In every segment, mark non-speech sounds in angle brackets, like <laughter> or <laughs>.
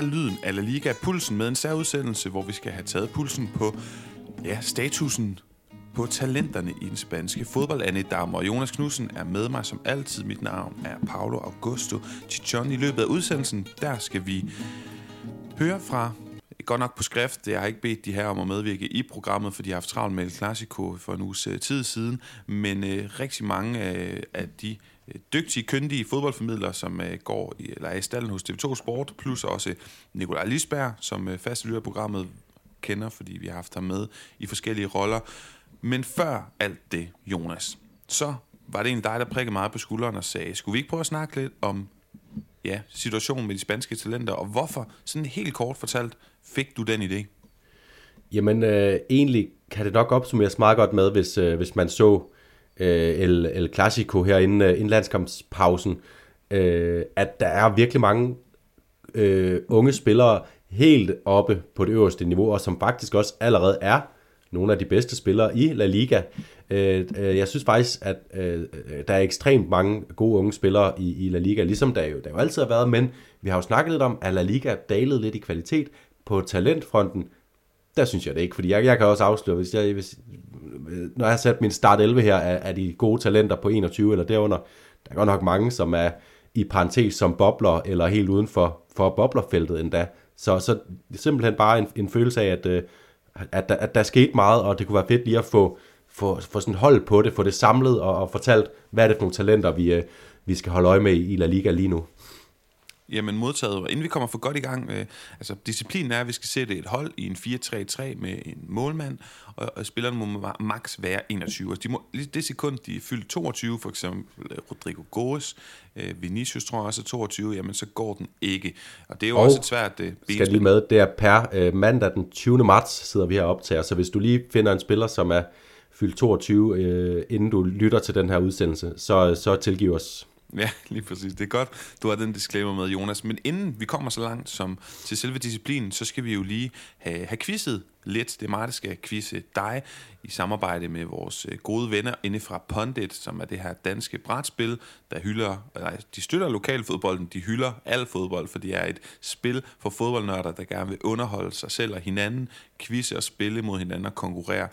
er lyden af La Liga Pulsen med en særudsendelse, hvor vi skal have taget pulsen på ja, statusen på talenterne i den spanske fodbold. Anne Dam og Jonas Knudsen er med mig som altid. Mit navn er Paolo Augusto Chichon. I løbet af udsendelsen, der skal vi høre fra godt nok på skrift. Jeg har ikke bedt de her om at medvirke i programmet, for de har haft travlt med El Clasico for en uges øh, tid siden. Men øh, rigtig mange øh, af de Øh, dygtige, kyndige fodboldformidlere, som øh, går i, eller er i stallen hos TV2 Sport, plus også Nikolaj Lisberg, som øh, fast lytter programmet kender, fordi vi har haft ham med i forskellige roller. Men før alt det, Jonas, så var det egentlig dig, der prikkede meget på skulderen og sagde, skulle vi ikke prøve at snakke lidt om ja, situationen med de spanske talenter, og hvorfor, sådan helt kort fortalt, fik du den idé? Jamen, øh, egentlig kan det nok opsummeres meget godt med, hvis, øh, hvis man så øh, Øh, El, El Clasico her inden, øh, landskampspausen, øh, at der er virkelig mange øh, unge spillere helt oppe på det øverste niveau, og som faktisk også allerede er nogle af de bedste spillere i La Liga. Øh, øh, jeg synes faktisk, at øh, øh, der er ekstremt mange gode unge spillere i, i La Liga, ligesom der jo, der jo altid har været, men vi har jo snakket lidt om, at La Liga dalede lidt i kvalitet på talentfronten. Der synes jeg det ikke, fordi jeg, jeg kan også afsløre, hvis jeg, hvis, Øh, når jeg har sat min start 11 her af, af de gode talenter på 21 eller derunder, der er godt nok mange, som er i parentes som bobler, eller helt uden for, for boblerfeltet endda. Så, så det er simpelthen bare en, en følelse af, at, øh, at, der, at der skete meget, og det kunne være fedt lige at få, få, få sådan hold på det, få det samlet og, og fortalt, hvad er det for nogle talenter, vi, øh, vi skal holde øje med i La Liga lige nu. Jamen modtaget. Inden vi kommer for godt i gang, øh, altså disciplinen er, at vi skal sætte et hold i en 4-3-3 med en målmand, og, og spillerne må max være 21. Altså, de må, det sekund, de er fyldt 22, for eksempel øh, Rodrigo Goes, øh, Vinicius tror jeg også er 22, jamen så går den ikke. Og det er jo og også et svært øh, skal lige med, det er per øh, mandag den 20. marts sidder vi her op til, så hvis du lige finder en spiller, som er fyldt 22, øh, inden du lytter til den her udsendelse, så, så tilgiv os. Ja, lige præcis. Det er godt, du har den disclaimer med, Jonas. Men inden vi kommer så langt som til selve disciplinen, så skal vi jo lige have, have quizet lidt. Det er mig, der skal quizze dig i samarbejde med vores øh, gode venner inde fra Pondit, som er det her danske brætspil, der hylder, nej, de støtter lokalfodbolden, de hylder al fodbold, for det er et spil for fodboldnørder, der gerne vil underholde sig selv og hinanden, quizze og spille mod hinanden og konkurrere.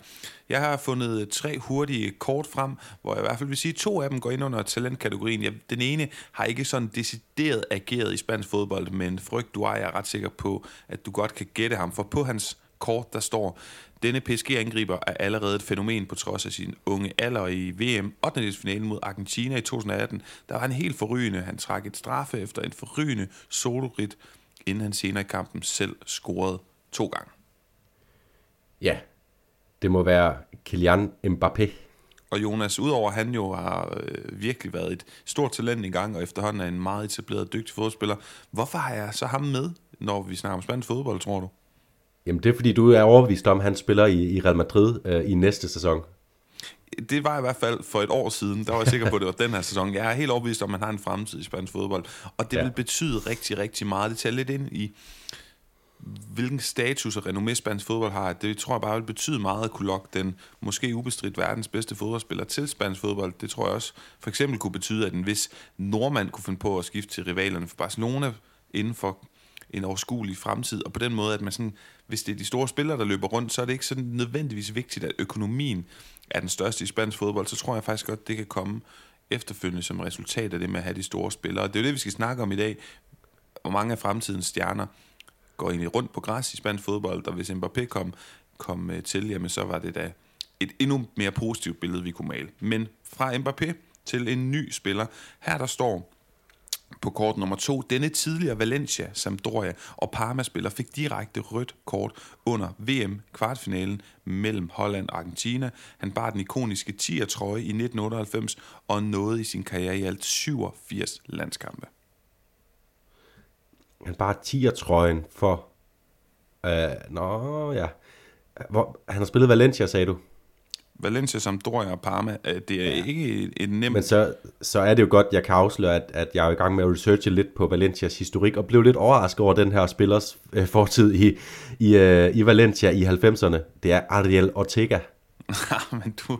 Jeg har fundet tre hurtige kort frem, hvor jeg i hvert fald vil sige, at to af dem går ind under talentkategorien. Jeg, den ene har ikke sådan decideret ageret i spansk fodbold, men frygt du er, jeg er ret sikker på, at du godt kan gætte ham, for på hans kort, der står, denne PSG-angriber er allerede et fænomen på trods af sin unge alder i VM 8. finalen mod Argentina i 2018. Der var han helt forrygende. Han trak et straffe efter en forrygende solorit, inden han senere i kampen selv scorede to gange. Ja, det må være Kylian Mbappé. Og Jonas, udover han jo har øh, virkelig været et stort talent i gang, og efterhånden er en meget etableret dygtig fodboldspiller, hvorfor har jeg så ham med, når vi snakker om spansk fodbold, tror du? Jamen det er fordi, du er overbevist om, at han spiller i, i Real Madrid øh, i næste sæson. Det var i hvert fald for et år siden, der var jeg sikker på, at det var den her sæson. Jeg er helt overbevist om, at han har en fremtid i spansk fodbold. Og det ja. vil betyde rigtig, rigtig meget. Det tager lidt ind i, hvilken status og renommé spansk fodbold har. Det tror jeg bare vil betyde meget at kunne lokke den måske ubestridt verdens bedste fodboldspiller til spansk fodbold. Det tror jeg også for eksempel kunne betyde, at en vis nordmand kunne finde på at skifte til rivalerne for Barcelona inden for en overskuelig fremtid, og på den måde, at man sådan, hvis det er de store spillere, der løber rundt, så er det ikke sådan nødvendigvis vigtigt, at økonomien er den største i spansk fodbold, så tror jeg faktisk godt, det kan komme efterfølgende som resultat af det med at have de store spillere. Det er jo det, vi skal snakke om i dag. Hvor mange af fremtidens stjerner går egentlig rundt på græs i spansk fodbold, og hvis Mbappé kom, kom øh, til, jamen så var det da et endnu mere positivt billede, vi kunne male. Men fra Mbappé til en ny spiller. Her der står på kort nummer to. Denne tidligere Valencia, Sampdoria og Parma-spiller fik direkte rødt kort under VM-kvartfinalen mellem Holland og Argentina. Han bar den ikoniske 10'er-trøje i 1998 og nåede i sin karriere i alt 87 landskampe. Han bar 10'er-trøjen for... Uh, nå, ja. Hvor, han har spillet Valencia, sagde du? Valencia, Sampdoria og Parma, det er ja. ikke et nemt... Men så, så er det jo godt, jeg kan afsløre, at, at jeg er i gang med at researche lidt på Valencias historik, og blev lidt overrasket over den her spillers øh, fortid i, i, øh, i Valencia i 90'erne. Det er Ariel Ortega. <laughs> men du,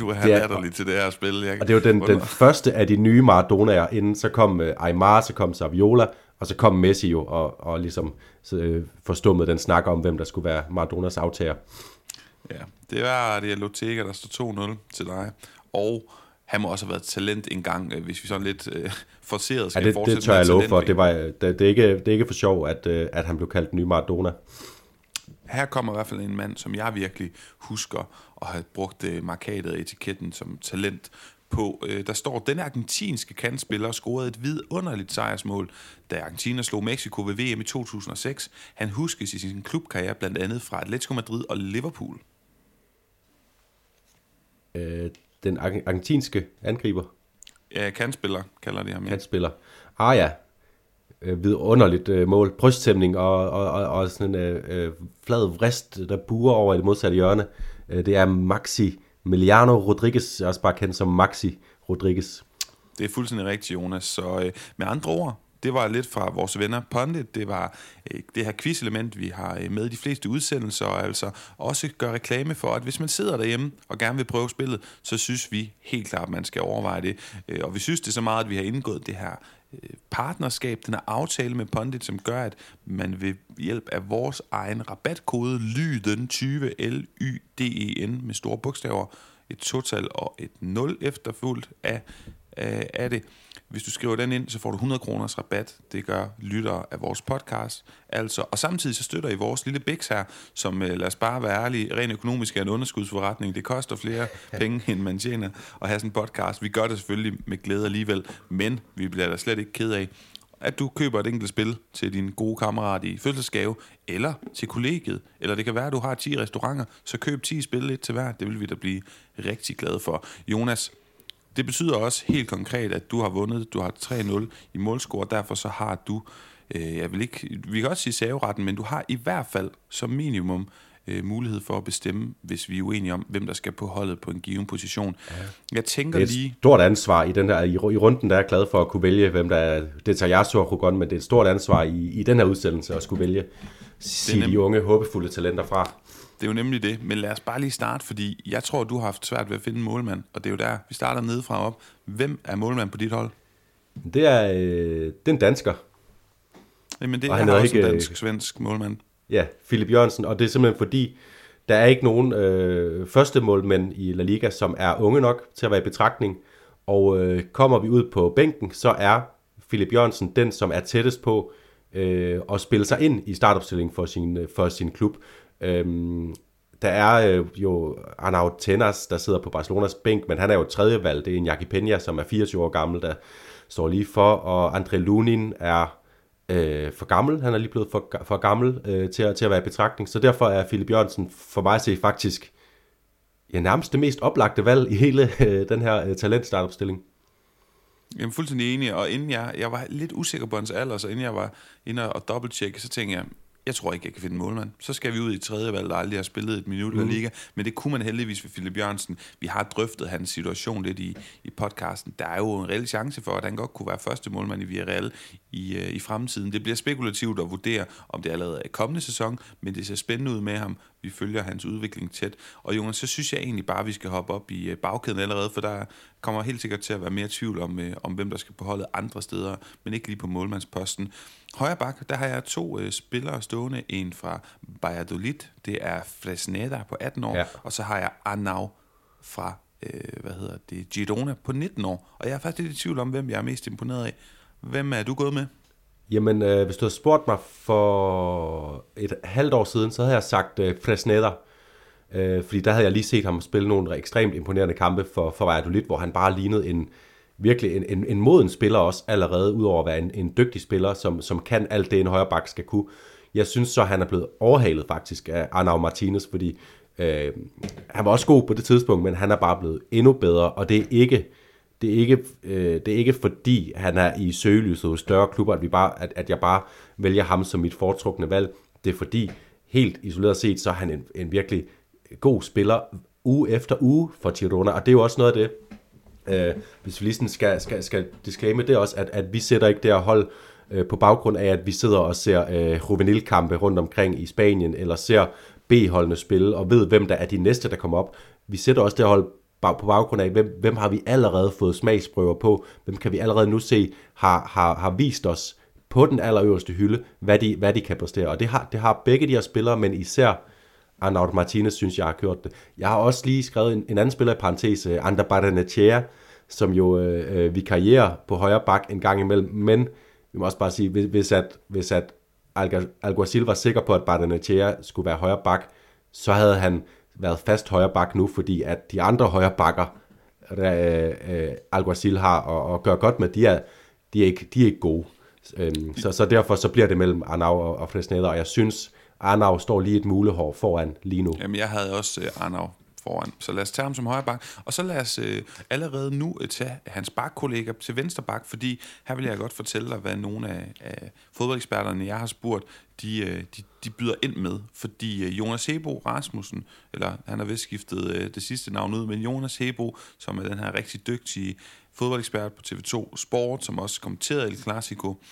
du er latterlig til det her spil. Jeg, og det jo den, den første af de nye Maradonaer, inden så kom uh, Aymar, så kom Saviola, Og så kom Messi jo og, og ligesom øh, forstummede den snak om, hvem der skulle være Maradonas aftager. Ja, det var det Lotega, der står 2-0 til dig. Og han må også have været talent engang, øh, hvis vi sådan lidt øh, forceret skal ja, det, fortsætte det tør jeg love for. Det, var, det, det, er ikke, det er ikke for sjov, at, øh, at han blev kaldt ny Maradona. Her kommer i hvert fald en mand, som jeg virkelig husker at have brugt øh, markatet etiketten som talent på. Øh, der står, den argentinske kandspiller scorede et vidunderligt sejrsmål, da Argentina slog Mexico ved VM i 2006. Han huskes i sin klubkarriere blandt andet fra Atletico Madrid og Liverpool. Øh, den argentinske angriber? Ja, kandspiller kalder de ham. Ja. Kandspiller. Ah ja, øh, vidunderligt øh, mål. Bryststemning og, og, og, og sådan en øh, øh, flad vrist, der buer over i det modsatte hjørne. Øh, det er Maxi Miliano Rodriguez, også bare kendt som Maxi Rodriguez. Det er fuldstændig rigtigt, Jonas. Så øh, med andre ord, det var lidt fra vores venner Pondit. Det var øh, det her quiz-element, vi har øh, med i de fleste udsendelser, og altså også gør reklame for, at hvis man sidder derhjemme og gerne vil prøve spillet, så synes vi helt klart, at man skal overveje det. Øh, og vi synes det er så meget, at vi har indgået det her øh, partnerskab, den her aftale med Pondit, som gør, at man ved hjælp af vores egen rabatkode, lyden 20 l y d e n med store bogstaver, et total og et 0 efterfulgt af, af, af det, hvis du skriver den ind, så får du 100 kroners rabat. Det gør lyttere af vores podcast. Altså, og samtidig så støtter I vores lille biks her, som øh, lad os bare være ærlige, rent økonomisk er en underskudsforretning. Det koster flere <laughs> penge, end man tjener at have sådan en podcast. Vi gør det selvfølgelig med glæde alligevel, men vi bliver da slet ikke ked af, at du køber et enkelt spil til din gode kammerat i fødselsgave, eller til kollegiet, eller det kan være, at du har 10 restauranter, så køb 10 spil lidt til hver. Det vil vi da blive rigtig glade for. Jonas, det betyder også helt konkret, at du har vundet, du har 3-0 i målscore, derfor så har du, øh, jeg vil ikke, vi kan også sige saveretten, men du har i hvert fald som minimum øh, mulighed for at bestemme, hvis vi er uenige om, hvem der skal på holdet på en given position. Ja. Jeg tænker det er et lige... stort ansvar i den der, i, i runden, der er glad for at kunne vælge, hvem der er, det tager jeg så godt, men det er et stort ansvar i, i den her udsendelse at skulle vælge, sige de unge, håbefulde talenter fra. Det er jo nemlig det, men lad os bare lige starte, fordi jeg tror, du har haft svært ved at finde en målmand, og det er jo der, vi starter nedefra op. Hvem er målmand på dit hold? Det er, øh, det er en dansker. Jamen det og han er også ikke, en dansk-svensk målmand. Ja, Philip Jørgensen, og det er simpelthen fordi, der er ikke nogen øh, første målmænd i La Liga, som er unge nok til at være i betragtning, og øh, kommer vi ud på bænken, så er Philip Jørgensen den, som er tættest på øh, at spille sig ind i startopstillingen for sin, øh, for sin klub. Øhm, der er øh, jo Arnaud Tenas, der sidder på Barcelonas bænk, men han er jo tredje valg. Det er en Jaki Peña, som er 24 år gammel, der står lige for, og André Lunin er øh, for gammel. Han er lige blevet for, for gammel øh, til, at, til at være i betragtning, så derfor er Philip Jørgensen for mig at se faktisk ja, nærmest det mest oplagte valg i hele øh, den her øh, talentstartopstilling. Jeg er fuldstændig enig, og inden jeg, jeg var lidt usikker på hans alder, så inden jeg var inde og dobbelttjekke, så tænkte jeg, jeg tror ikke, jeg kan finde en målmand. Så skal vi ud i tredje valg, der aldrig har spillet et minut mm. i Liga. Men det kunne man heldigvis ved Philip Jørgensen. Vi har drøftet hans situation lidt i, i podcasten. Der er jo en reel chance for, at han godt kunne være første målmand i Villarreal i, uh, i fremtiden. Det bliver spekulativt at vurdere, om det allerede er kommende sæson, men det ser spændende ud med ham. Vi følger hans udvikling tæt. Og Jonas, så synes jeg egentlig bare, at vi skal hoppe op i uh, bagkæden allerede, for der kommer helt sikkert til at være mere tvivl om, uh, om hvem der skal på holdet andre steder, men ikke lige på målmandsposten. Højre bak, der har jeg to uh, spillere stående. En fra Valladolid, det er Fresneda på 18 år, ja. og så har jeg Arnau fra uh, hvad hedder det, Girona på 19 år. Og jeg er faktisk lidt i tvivl om, hvem jeg er mest imponeret af. Hvem er du gået med? Jamen, øh, hvis du havde spurgt mig for et halvt år siden, så havde jeg sagt øh, Fresneda. Øh, fordi der havde jeg lige set ham spille nogle ekstremt imponerende kampe for, for Valladolid, hvor han bare lignede en, virkelig en, en, en moden spiller også allerede, udover at være en, en dygtig spiller, som, som kan alt det, en højre bak skal kunne. Jeg synes så, han er blevet overhalet faktisk af Arnau Martinez, fordi øh, han var også god på det tidspunkt, men han er bare blevet endnu bedre, og det er ikke, det er ikke, øh, det er ikke fordi, han er i søgelyset hos større klubber, at, vi bare, at, at jeg bare vælger ham som mit foretrukne valg. Det er fordi, helt isoleret set, så er han en, en virkelig god spiller uge efter uge for Girona, og det er jo også noget af det, øh, hvis vi lige skal, skal, skal disclaimer det også, at, at vi sætter ikke det her hold øh, på baggrund af, at vi sidder og ser øh, juvenilkampe rundt omkring i Spanien, eller ser B-holdene spille, og ved, hvem der er de næste, der kommer op. Vi sætter også det her hold på baggrund af, hvem, hvem har vi allerede fået smagsprøver på, hvem kan vi allerede nu se har, har, har vist os på den allerøverste hylde, hvad de, hvad de kan præstere. Og det har, det har begge de her spillere, men især Arnaud Martinez synes, jeg har gjort det. Jeg har også lige skrevet en, en anden spiller i parentes, øh, Ander Barrenechea, som jo øh, øh vikarierer på højre bak en gang imellem, men vi må også bare sige, hvis at, hvis at Alguacil var sikker på, at Bardenechea skulle være højre bak, så havde han været fast højre bak nu, fordi at de andre højre bakker, der, øh, Alguacil har og, og gør godt med, de er, de er, ikke, de er ikke gode. Øhm, så, så derfor så bliver det mellem Arnau og, og Fresneda, og jeg synes, Arnau står lige et mulehår foran lige nu. Jamen, jeg havde også øh, Arnau foran. Så lad os tage ham som højre bak. Og så lad os øh, allerede nu øh, tage hans bakkollega til venstre bak, fordi her vil jeg godt fortælle dig, hvad nogle af, af fodboldeksperterne, jeg har spurgt, de, øh, de, de byder ind med. Fordi øh, Jonas Hebo Rasmussen, eller han har vist skiftet øh, det sidste navn ud, men Jonas Hebo, som er den her rigtig dygtige fodboldekspert på TV2 Sport, som også kommenterede El Clasico,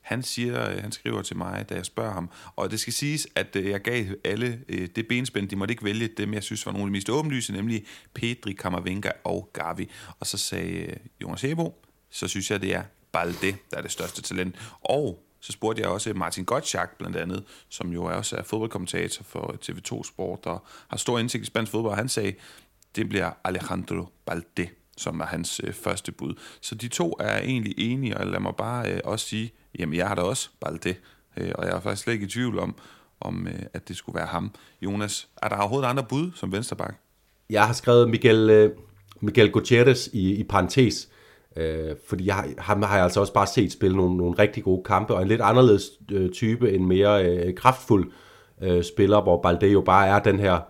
han, siger, øh, han skriver til mig, da jeg spørger ham, og det skal siges, at øh, jeg gav alle øh, det benspænd, de måtte ikke vælge dem, jeg synes var nogle af de mest åbenlyse, nemlig Pedri, Kammervenga og Gavi. Og så sagde Jonas Hebo, så synes jeg, det er Balde, der er det største talent. Og så spurgte jeg også Martin Gottschalk blandt andet, som jo også er fodboldkommentator for TV2 Sport og har stor indsigt i spansk fodbold. Han sagde, det bliver Alejandro Balde, som er hans øh, første bud. Så de to er egentlig enige, og lad mig bare øh, også sige, Jamen, jeg har da også Balde, det. Øh, og jeg er faktisk slet ikke i tvivl om, om øh, at det skulle være ham. Jonas, er der overhovedet andre bud som vensterbak? Jeg har skrevet Miguel, øh, Miguel Gutierrez i, i parentes, øh, fordi jeg, ham har jeg altså også bare set spille nogle, nogle rigtig gode kampe, og en lidt anderledes øh, type, en mere øh, kraftfuld øh, spiller, hvor Balde jo bare er den her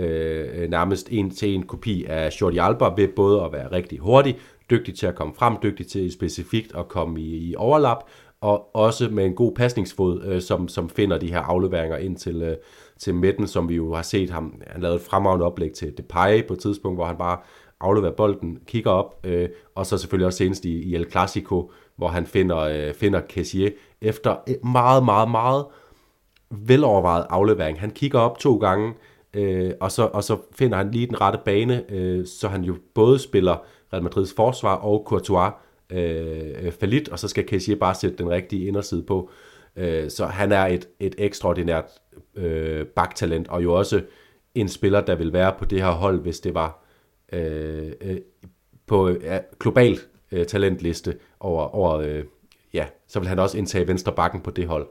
øh, nærmest en til en kopi af Jordi Alba, ved både at være rigtig hurtig, dygtig til at komme frem, dygtig til specifikt at komme i, i overlap, og også med en god pasningsfod, øh, som, som finder de her afleveringer ind til, øh, til midten, som vi jo har set ham. Han lavede et fremragende oplæg til Depay på et tidspunkt, hvor han bare afleverer bolden, kigger op, øh, og så selvfølgelig også senest i, i El Clasico, hvor han finder, øh, finder Kessier efter et meget, meget, meget velovervejet aflevering. Han kigger op to gange, øh, Øh, og, så, og så finder han lige den rette bane, øh, så han jo både spiller Real Madrids forsvar og Courtois øh, øh falit, og så skal Kessier bare sætte den rigtige inderside på. Øh, så han er et, et ekstraordinært øh, baktalent, og jo også en spiller, der vil være på det her hold, hvis det var øh, øh, på ja, global øh, talentliste over, over øh, ja, så vil han også indtage venstre bakken på det hold.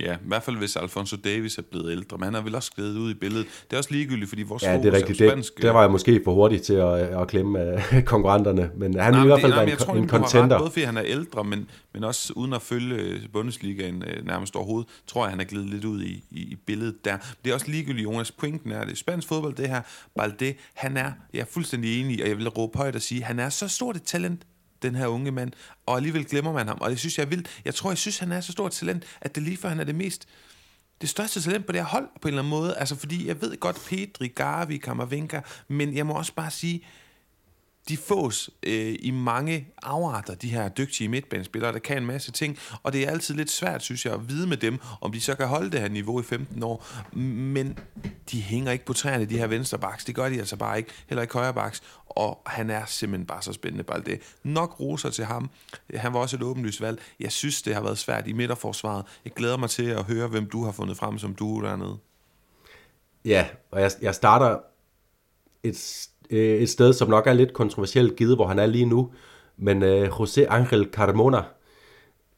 Ja, i hvert fald hvis Alfonso Davis er blevet ældre, men han er vel også skrevet ud i billedet. Det er også ligegyldigt, fordi vores ja, det er rigtigt. Det, spansk, der var jeg måske for hurtig til at, at klemme uh, <laughs> konkurrenterne, men han nej, i hvert fald nej, en, tror, en contender. Ret, både fordi han er ældre, men, men også uden at følge øh, Bundesligaen uh, nærmest overhovedet, tror jeg, han er glidet lidt ud i, i, i billedet der. Det er også ligegyldigt, Jonas. Pointen er, det spansk fodbold, det her, Balde, han er, jeg er fuldstændig enig, og jeg vil råbe højt og sige, han er så stort et talent, den her unge mand, og alligevel glemmer man ham, og det synes jeg er vildt. Jeg tror, jeg synes, han er så stort talent, at det lige for han er det mest det største talent på det her hold, på en eller anden måde. Altså, fordi jeg ved godt, Pedri, Gavi, Kammervenka, men jeg må også bare sige, de fås øh, i mange afarter, de her dygtige midtbanespillere, der kan en masse ting, og det er altid lidt svært, synes jeg, at vide med dem, om de så kan holde det her niveau i 15 år, men de hænger ikke på træerne, de her venstrebaks, det gør de altså bare ikke, heller ikke højrebaks, og han er simpelthen bare så spændende bare det. Nok roser til ham, han var også et åbenlyst valg, jeg synes, det har været svært i midterforsvaret, jeg glæder mig til at høre, hvem du har fundet frem som du dernede. Ja, og jeg, jeg starter et øh, et sted, som nok er lidt kontroversielt givet, hvor han er lige nu. Men øh, José Angel Carmona,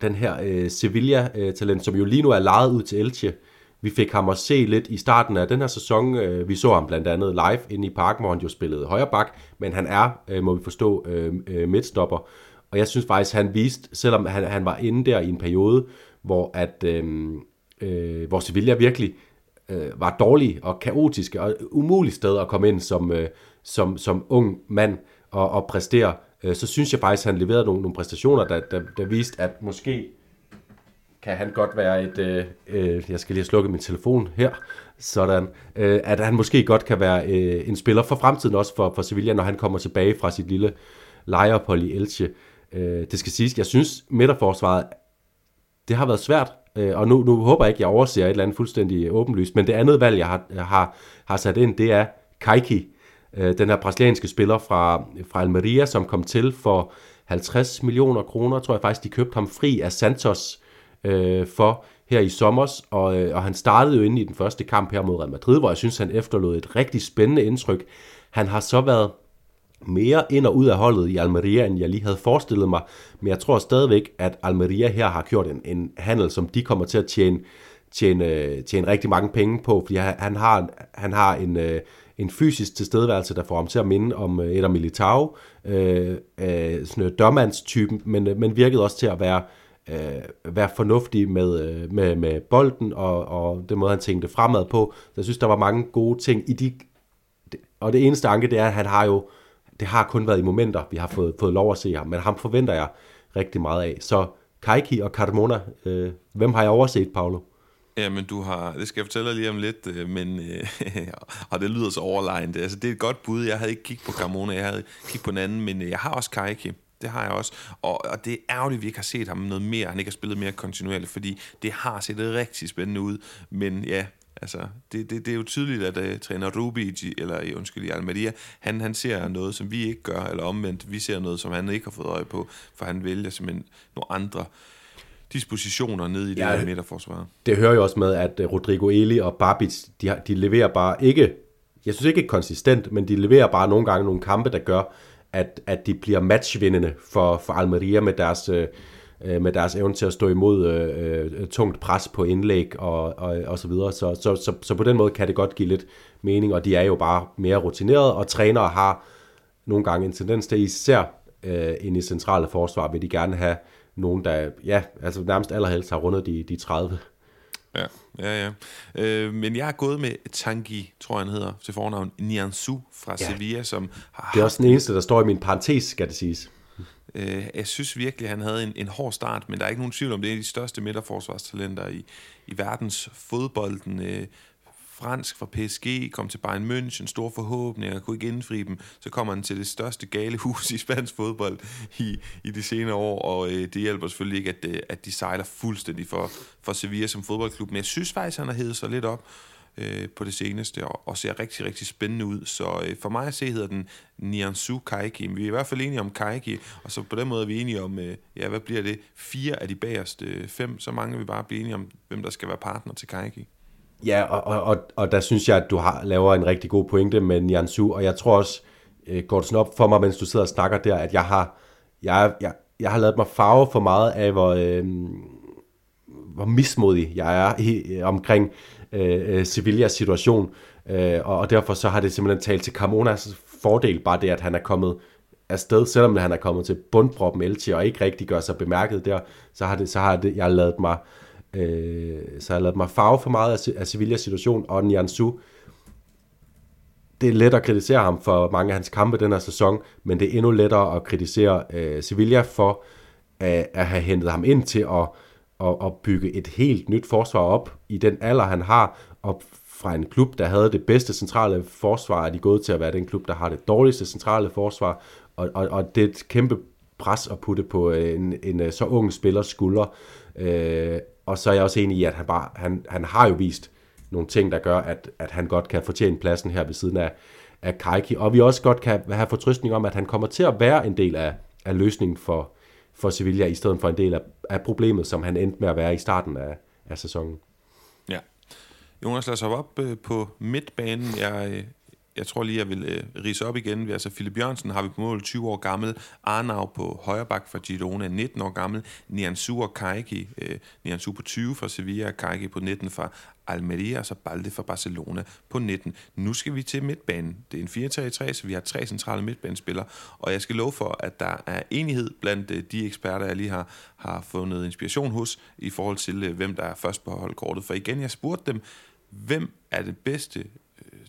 den her øh, Sevilla-talent, som jo lige nu er lejet ud til Elche, vi fik ham at se lidt i starten af den her sæson. Øh, vi så ham blandt andet live inde i parken, hvor han jo spillede højre bak, men han er, øh, må vi forstå, øh, øh midtstopper. Og jeg synes faktisk, han viste, selvom han, han var inde der i en periode, hvor, at, øh, øh, hvor Sevilla virkelig øh, var dårlige og kaotiske og umuligt sted at komme ind som, øh, som, som ung mand og, og præstere, øh, så synes jeg faktisk, at han leverede nogle, nogle præstationer, der, der, der viste, at måske kan han godt være et... Øh, øh, jeg skal lige slukke min telefon her. Sådan. Øh, at han måske godt kan være øh, en spiller for fremtiden også for, for Sevilla, når han kommer tilbage fra sit lille lejeophold i Elche. Øh, det skal siges, jeg synes, midterforsvaret, det har været svært. Øh, og nu, nu håber jeg ikke, jeg overser et eller andet fuldstændig åbenlyst. Men det andet valg, jeg har, har, har sat ind, det er Kaiki øh, den her brasilianske spiller fra, fra Almeria, som kom til for 50 millioner kroner, tror jeg faktisk, de købte ham fri af Santos øh, for her i sommer, og, øh, og han startede jo inde i den første kamp her mod Real Madrid, hvor jeg synes, han efterlod et rigtig spændende indtryk. Han har så været mere ind og ud af holdet i Almeria, end jeg lige havde forestillet mig, men jeg tror stadigvæk, at Almeria her har gjort en, en handel, som de kommer til at tjene, tjene, øh, tjene rigtig mange penge på, fordi han har, han har en, øh, en fysisk tilstedeværelse, der får ham til at minde om øh, Eder Militao, øh, øh, sådan en dørmandstypen, men, øh, men virkede også til at være øh, være fornuftig med, med, med bolden og, og den måde, han tænkte fremad på. Så jeg synes, der var mange gode ting i de... Og det eneste anke, det er, at han har jo... Det har kun været i momenter, vi har fået, fået lov at se ham, men ham forventer jeg rigtig meget af. Så Kaiki og Carmona, øh, hvem har jeg overset, Paolo? Ja, men du har, det skal jeg fortælle dig lige om lidt, øh, men, øh, <laughs> og det lyder så overlegnet. Altså, det er et godt bud. Jeg havde ikke kigget på Carmona, jeg havde kigget på en anden, men øh, jeg har også Kaiki. Det har jeg også. Og, og det er ærgerligt, at vi ikke har set ham noget mere. Han ikke har spillet mere kontinuerligt, fordi det har set rigtig spændende ud. Men ja, altså, det, det, det er jo tydeligt, at uh, træner Rubi, eller undskyld, Almeria, han, han ser noget, som vi ikke gør, eller omvendt, vi ser noget, som han ikke har fået øje på, for han vælger simpelthen nogle andre dispositioner ned i det ja, her midterforsvar. Det hører jo også med, at øh, Rodrigo Eli og Babic, de, de leverer bare ikke, jeg synes ikke konsistent, men de leverer bare nogle gange nogle kampe, der gør, at, at de bliver matchvindende for, for Almeria med deres, øh, med deres evne til at stå imod øh, øh, tungt pres på indlæg og, og, og så videre. Så, så, så, så på den måde kan det godt give lidt mening, og de er jo bare mere rutinerede, og trænere har nogle gange en tendens til, især øh, ind i centrale forsvar, vil de gerne have nogen, der ja, altså nærmest allerhelst har rundet de, de 30. Ja, ja, ja. Øh, men jeg har gået med Tangi, tror jeg han hedder, til fornavn, Niansu fra ja. Sevilla, som har... Det er også den eneste, der står i min parentes, skal det siges. Øh, jeg synes virkelig, han havde en, en hård start, men der er ikke nogen tvivl om, det er en af de største midterforsvarstalenter i, i verdens fodbolden. Øh, fransk fra PSG, kom til Bayern München, store forhåbninger, kunne ikke indfri dem. Så kommer han til det største gale hus i spansk fodbold i, i de senere år, og øh, det hjælper selvfølgelig ikke, at, øh, at de sejler fuldstændig for, for Sevilla som fodboldklub. Men jeg synes faktisk, han har hævet sig lidt op øh, på det seneste, og, og ser rigtig, rigtig spændende ud. Så øh, for mig at se hedder den Niansu Kaiki. Vi er i hvert fald enige om Kaiki, og så på den måde er vi enige om, øh, ja, hvad bliver det? Fire af de bagerste øh, fem, så mange vi bare blive enige om, hvem der skal være partner til Kaiki. Ja, og, og, og der synes jeg, at du har, laver en rigtig god pointe med Niansu, og jeg tror også, øh, går det sådan op for mig, mens du sidder og snakker der, at jeg har, jeg, jeg, jeg har lavet mig farve for meget af, hvor, øh, hvor mismodig jeg er i, omkring øh, øh Sevillas situation, øh, og, og derfor så har det simpelthen talt til Carmonas fordel, bare det, at han er kommet afsted, selvom han er kommet til bundproppen Elche, og ikke rigtig gør sig bemærket der, så har, det, så har det, jeg lavet mig Øh, så jeg lavet mig farve for meget af, af Sevillas situation, og Nianzu, det er let at kritisere ham for mange af hans kampe den her sæson, men det er endnu lettere at kritisere øh, Sevilla for at, at have hentet ham ind til at, at, at bygge et helt nyt forsvar op i den alder, han har, og fra en klub, der havde det bedste centrale forsvar, er de gået til at være den klub, der har det dårligste centrale forsvar, og, og, og det er et kæmpe pres at putte på en, en, en så ung spillers skuldre. Øh, og så er jeg også enig i, at han, bare, han, han har jo vist nogle ting, der gør, at, at han godt kan fortjene pladsen her ved siden af, af Kaiki. Og vi også godt kan have fortrystning om, at han kommer til at være en del af, af løsningen for, for Sevilla, i stedet for en del af, af problemet, som han endte med at være i starten af, af sæsonen. Ja. Jonas, lad os op øh, på midtbanen. Jeg, øh, jeg tror lige, jeg vil øh, rise op igen. Altså, Philip Jørgensen har vi på mål 20 år gammel. Arnau på højrebak fra Girona, 19 år gammel. Niansu og Kaiki. Øh, Niansu på 20 fra Sevilla, Kaiki på 19 fra Almeria, og så Balde fra Barcelona på 19. Nu skal vi til midtbanen. Det er en 4-3-3, så vi har tre centrale midtbanespillere, og jeg skal love for, at der er enighed blandt øh, de eksperter, jeg lige har, har fundet inspiration hos, i forhold til, øh, hvem der er først på holdkortet. For igen, jeg spurgte dem, hvem er det bedste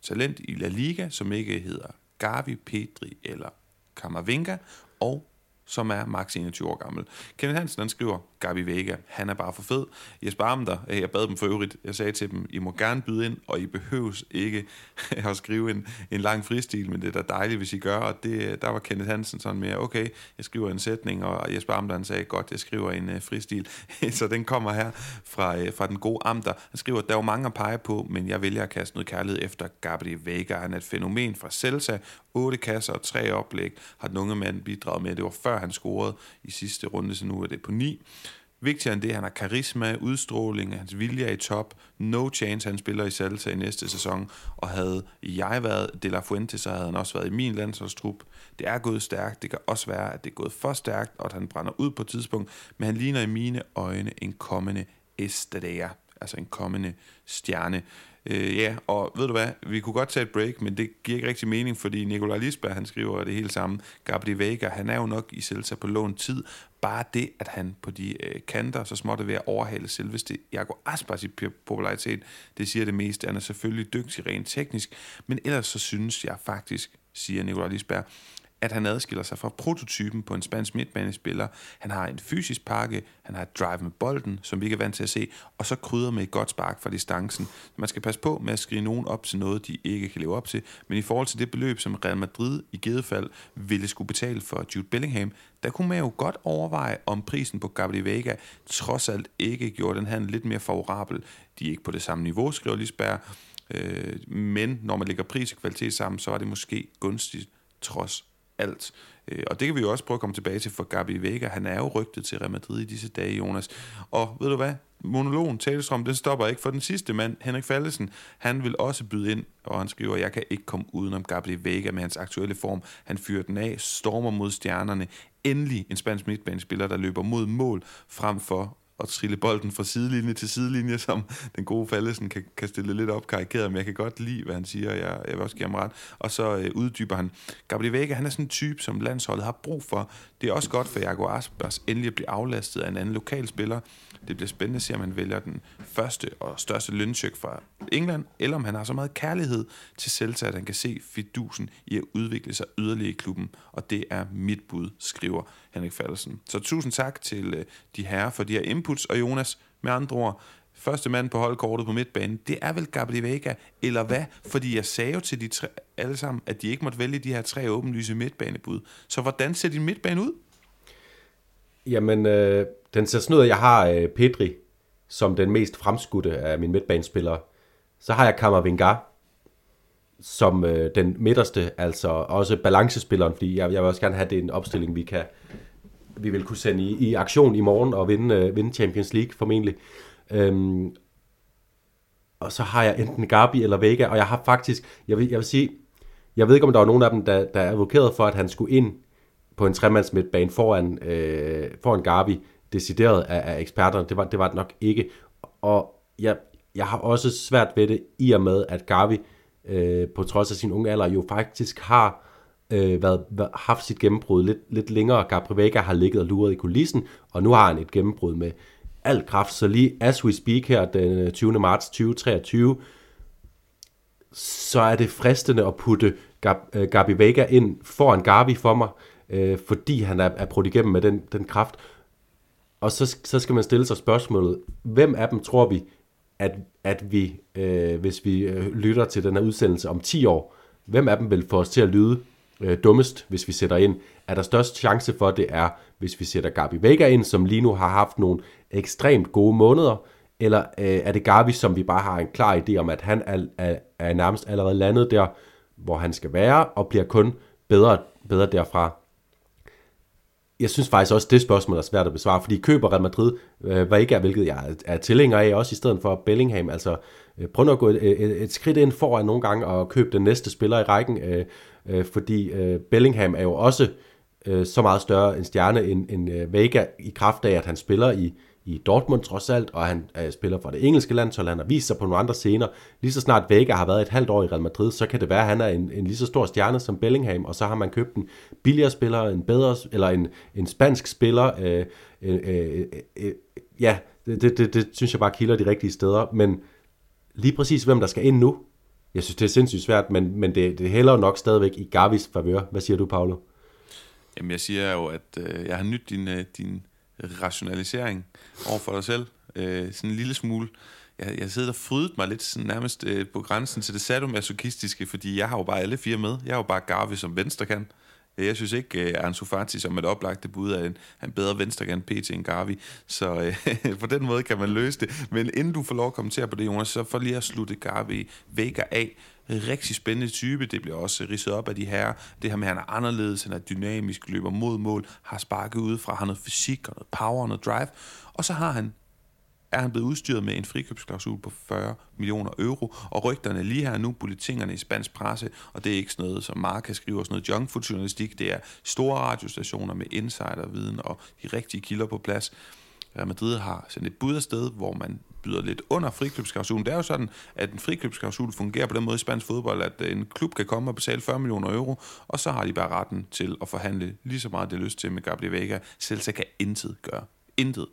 talent i La Liga, som ikke hedder Gavi, Pedri eller Kamavinga, og som er maks 21 år gammel. Kenneth Hansen han skriver, Gabi Vega. Han er bare for fed. Jesper dem der. Øh, jeg bad dem for øvrigt, jeg sagde til dem, I må gerne byde ind, og I behøves ikke <laughs> at skrive en, en lang fristil, men det er da dejligt, hvis I gør, og det, der var Kenneth Hansen sådan mere, okay, jeg skriver en sætning, og Jesper Amter han sagde, godt, jeg skriver en uh, fristil. <laughs> så den kommer her fra, uh, fra den gode Amter. Han skriver, der er jo mange at pege på, men jeg vælger at kaste noget kærlighed efter Gabi Vega. Han er et fænomen fra Celsa, otte kasser og tre oplæg, har den unge mand bidraget med. Det var før han scorede i sidste runde, så nu er det på 9. Vigtigere end det, han har karisma, udstråling, hans vilje er i top. No chance, han spiller i Salsa i næste sæson. Og havde jeg været De La Fuente, så havde han også været i min landsholdstrup. Det er gået stærkt. Det kan også være, at det er gået for stærkt, og at han brænder ud på et tidspunkt. Men han ligner i mine øjne en kommende Estadea, altså en kommende stjerne. Øh, ja, og ved du hvad, vi kunne godt tage et break, men det giver ikke rigtig mening, fordi Nikolaj Lisberg, han skriver det hele sammen. Gabriel Vega, han er jo nok i Celta på lån tid. Bare det, at han på de øh, kanter, så småt ved at overhale selveste Jago Aspas i popularitet, det siger det meste. Han er selvfølgelig dygtig rent teknisk, men ellers så synes jeg faktisk, siger Nikolaj Lisberg, at han adskiller sig fra prototypen på en spansk midtbanespiller. Han har en fysisk pakke, han har et drive med bolden, som vi ikke er vant til at se, og så krydder med et godt spark fra distancen. Man skal passe på med at skrive nogen op til noget, de ikke kan leve op til, men i forhold til det beløb, som Real Madrid i givet fald ville skulle betale for Jude Bellingham, der kunne man jo godt overveje, om prisen på Gabriel Vega trods alt ikke gjorde den her lidt mere favorabel. De er ikke på det samme niveau, skriver Lisberg, øh, men når man lægger pris og kvalitet sammen, så er det måske gunstigt trods alt. Øh, og det kan vi jo også prøve at komme tilbage til for Gabi Vega. Han er jo rygtet til Real Madrid i disse dage, Jonas. Og ved du hvad? Monologen, talestrøm, den stopper ikke. For den sidste mand, Henrik Fallesen, han vil også byde ind, og han skriver, jeg kan ikke komme udenom Gabi Vega med hans aktuelle form. Han fyrer den af, stormer mod stjernerne. Endelig en spansk midtbanespiller, der løber mod mål, frem for at trille bolden fra sidelinje til sidelinje, som den gode Fallesen kan, kan stille lidt op karikeret, men jeg kan godt lide, hvad han siger, jeg, jeg vil også give ham ret. Og så øh, uddyber han, Gabriel Vega, han er sådan en type, som landsholdet har brug for. Det er også godt for Jago Aspas endelig at blive aflastet af en anden lokalspiller, det bliver spændende at se, om han vælger den første og største løncheck fra England, eller om han har så meget kærlighed til Celta, at han kan se fidusen i at udvikle sig yderligere i klubben. Og det er mit bud, skriver Henrik Fallersen. Så tusind tak til øh, de herrer for de her inputs, og Jonas, med andre ord, første mand på holdkortet på midtbanen, det er vel Gabriel Vega, eller hvad? Fordi jeg sagde jo til de tre, alle sammen, at de ikke måtte vælge de her tre åbenlyse midtbanebud. Så hvordan ser din midtbane ud? Jamen, øh, den ser sådan ud, at jeg har øh, Pedri som den mest fremskudte af mine midtbanespillere. Så har jeg Kammervinga som øh, den midterste, altså også balancespilleren, fordi jeg, jeg vil også gerne have det en opstilling, vi kan vi vil kunne sende i, i aktion i morgen og vinde, øh, vinde Champions League formentlig. Øhm, og så har jeg enten Gabi eller Vega, og jeg har faktisk, jeg vil, jeg vil sige, jeg ved ikke, om der var nogen af dem, der, der advokerede for, at han skulle ind på en tremands midtbane foran, øh, foran Gabi, decideret af, af eksperterne. Det var, det var det nok ikke. Og jeg, jeg har også svært ved det, i og med, at Gavi, øh, på trods af sin unge alder, jo faktisk har øh, været, haft sit gennembrud lidt, lidt længere. Gabriel Vega har ligget og luret i kulissen, og nu har han et gennembrud med al kraft. Så lige as we speak her den øh, 20. marts 2023, så er det fristende at putte Gab, øh, Gabi Vega ind foran Gabi for mig, øh, fordi han er, er brudt igennem med den, den kraft. Og så, så skal man stille sig spørgsmålet, hvem af dem tror vi, at, at vi, øh, hvis vi øh, lytter til den her udsendelse om 10 år, hvem af dem vil få os til at lyde øh, dummest, hvis vi sætter ind? Er der størst chance for, det er, hvis vi sætter Gabi Vega ind, som lige nu har haft nogle ekstremt gode måneder, eller øh, er det Gabi, som vi bare har en klar idé om, at han er, er, er nærmest allerede landet der, hvor han skal være, og bliver kun bedre, bedre derfra? Jeg synes faktisk også, det spørgsmål er svært at besvare, fordi køber Real Madrid, øh, hvad ikke er, hvilket jeg er, tilhænger af, også i stedet for Bellingham. Altså, øh, prøv at gå et, et, et skridt ind foran nogle gange og købe den næste spiller i rækken, øh, øh, fordi øh, Bellingham er jo også øh, så meget større en stjerne end, end øh, Vega i kraft af, at han spiller i, i Dortmund trods alt, og han øh, spiller for det engelske land, så han har vist sig på nogle andre scener. Lige så snart Vega har været et halvt år i Real Madrid, så kan det være, at han er en, en lige så stor stjerne som Bellingham, og så har man købt en billigere spiller, en bedre, eller en, en spansk spiller. Øh, øh, øh, øh, øh, ja, det, det, det, det synes jeg bare kilder de rigtige steder, men lige præcis hvem der skal ind nu, jeg synes, det er sindssygt svært, men, men det, det hælder jo nok stadigvæk i Gavis favør. Hvad siger du, Paolo? Jamen, jeg siger jo, at øh, jeg har nyt din, øh, din rationalisering over for dig selv. Øh, sådan en lille smule. Jeg, jeg sidder og frydet mig lidt sådan nærmest øh, på grænsen til det sadomasochistiske, fordi jeg har jo bare alle fire med. Jeg har jo bare Garvey som venstre kan. Jeg synes ikke, øh, at Ansu Fati som et oplagt bud er en, en bedre venstrekant PT end Garvi. Så øh, <laughs> på den måde kan man løse det. Men inden du får lov at kommentere på det, Jonas, så for lige at slutte Garvi Vega af. Rigtig spændende type. Det bliver også ridset op af de her. Det her med, at han er anderledes, han er dynamisk, løber mod mål, har sparket udefra, har noget fysik og noget power og noget drive. Og så har han er han blevet udstyret med en frikøbsklausul på 40 millioner euro, og rygterne lige her nu, bulletingerne i spansk presse, og det er ikke sådan noget, som Marca skriver, sådan noget junk food journalistik, det er store radiostationer med insiderviden og de rigtige kilder på plads. Real Madrid har sendt et bud afsted, hvor man byder lidt under frikøbsklausulen. Det er jo sådan, at en frikøbsklausul fungerer på den måde i spansk fodbold, at øh, en klub kan komme og betale 40 millioner euro, og så har de bare retten til at forhandle lige så meget det lyst til med Gabriel Vega. Celta kan intet gøre. Intet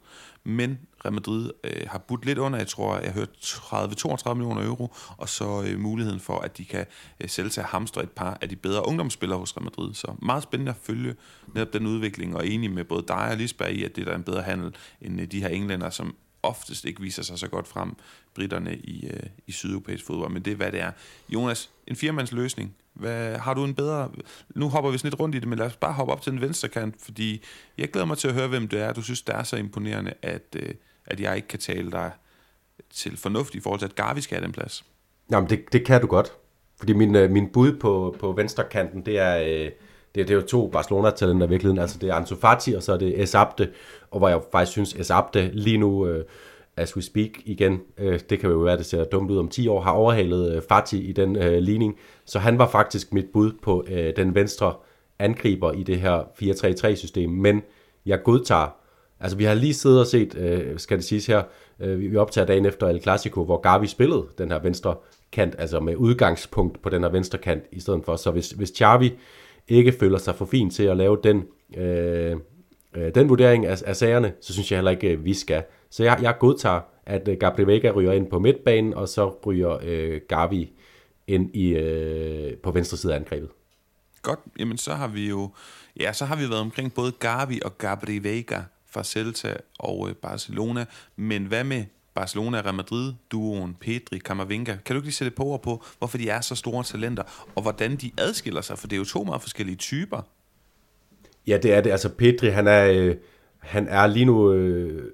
men Real Madrid øh, har budt lidt under, jeg tror, jeg hørte 30-32 millioner euro, og så øh, muligheden for, at de kan øh, sælge til hamstre et par af de bedre ungdomsspillere hos Real Madrid. Så meget spændende at følge netop den udvikling, og enig med både dig og Lisberg i, at det er en bedre handel end øh, de her englænder, som oftest ikke viser sig så godt frem, britterne i, øh, i sydeuropæisk fodbold, men det er, hvad det er. Jonas, en firmands løsning, hvad, har du en bedre... Nu hopper vi sådan lidt rundt i det, men lad os bare hoppe op til den venstre kant, fordi jeg glæder mig til at høre, hvem det er. Du synes, det er så imponerende, at, øh, at jeg ikke kan tale dig til fornuft i forhold til, at Garvi skal have den plads. Jamen, det, det kan du godt. Fordi min, øh, min bud på, på venstre kanten, det er, øh, det, det er jo to Barcelona-talenter i virkeligheden. Altså, det er Ansu Fati, og så er det Esabte. Og hvor jeg faktisk synes, Esabte lige nu... Øh, as we speak igen, øh, det kan jo være, det ser dumt ud om 10 år, har overhalet øh, Fati i den øh, ligning. Så han var faktisk mit bud på øh, den venstre angriber i det her 4-3-3-system, men jeg godtager, altså vi har lige siddet og set, øh, skal det siges her, øh, vi optager dagen efter El Clasico, hvor Gavi spillede den her venstre kant, altså med udgangspunkt på den her venstre kant i stedet for. Så hvis, hvis Xavi ikke føler sig for fin til at lave den, øh, øh, den vurdering af, af sagerne, så synes jeg heller ikke, øh, vi skal. Så jeg, jeg godtager, at øh, Gabriel Vega ryger ind på midtbanen, og så ryger øh, Gavi ind i, øh, på venstre side af angrebet. Godt, jamen så har vi jo ja, så har vi været omkring både Gavi og Gabriel Vega fra Celta og øh, Barcelona, men hvad med Barcelona og Real Madrid, duoen Pedri, Camavinga. Kan du ikke lige sætte på ord på, hvorfor de er så store talenter, og hvordan de adskiller sig, for det er jo to meget forskellige typer. Ja, det er det. Altså Pedri, han er, øh, han er lige nu øh,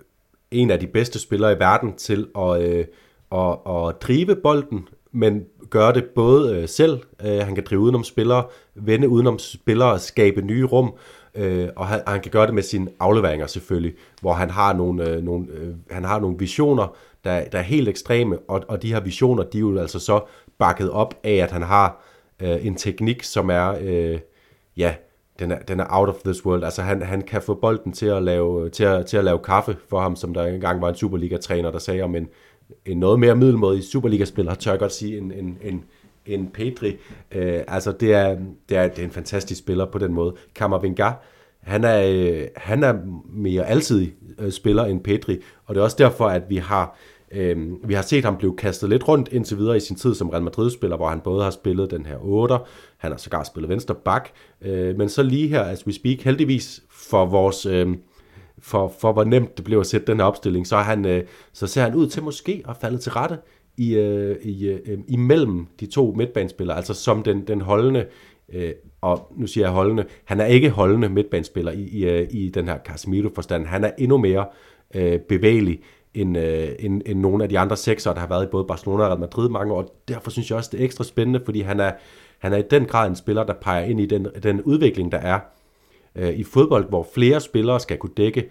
en af de bedste spillere i verden til at, øh, at, at drive bolden, men gøre det både øh, selv, øh, han kan drive udenom spillere, vende udenom spillere, skabe nye rum, øh, og han, han kan gøre det med sine afleveringer selvfølgelig, hvor han har nogle, øh, nogle, øh, han har nogle visioner, der, der er helt ekstreme, og, og de her visioner, de er jo altså så bakket op af, at han har øh, en teknik, som er, øh, ja, den er, den er out of this world. Altså han, han kan få bolden til at, lave, til, at, til at lave kaffe for ham, som der engang var en Superliga-træner, der sagde om en, en noget mere middelmådig Superliga-spiller, tør jeg godt sige, en, en, en, en Pedri. Øh, altså det er, det, er, det er en fantastisk spiller på den måde. Kammervenga, han er, øh, han er mere altid øh, spiller end Pedri, og det er også derfor, at vi har Øh, vi har set ham blive kastet lidt rundt indtil videre i sin tid som Real Madrid-spiller, hvor han både har spillet den her 8, han har sågar spillet venstre bak, øh, men så lige her, as we speak, heldigvis for vores... Øh, for, for hvor nemt det blev at sætte den her opstilling, så, han, øh, så ser han ud til måske at falde til rette i, øh, i, øh, øh, imellem de to midtbanespillere, altså som den, den holdende, øh, og nu siger jeg holdende, han er ikke holdende midtbanespiller i, i, øh, i den her Casemiro-forstand, han er endnu mere øh, bevægelig, end, øh, end, end nogle af de andre sekser, der har været i både Barcelona og Real Madrid mange år. Derfor synes jeg også, det er ekstra spændende, fordi han er, han er i den grad en spiller, der peger ind i den, den udvikling, der er øh, i fodbold, hvor flere spillere skal kunne dække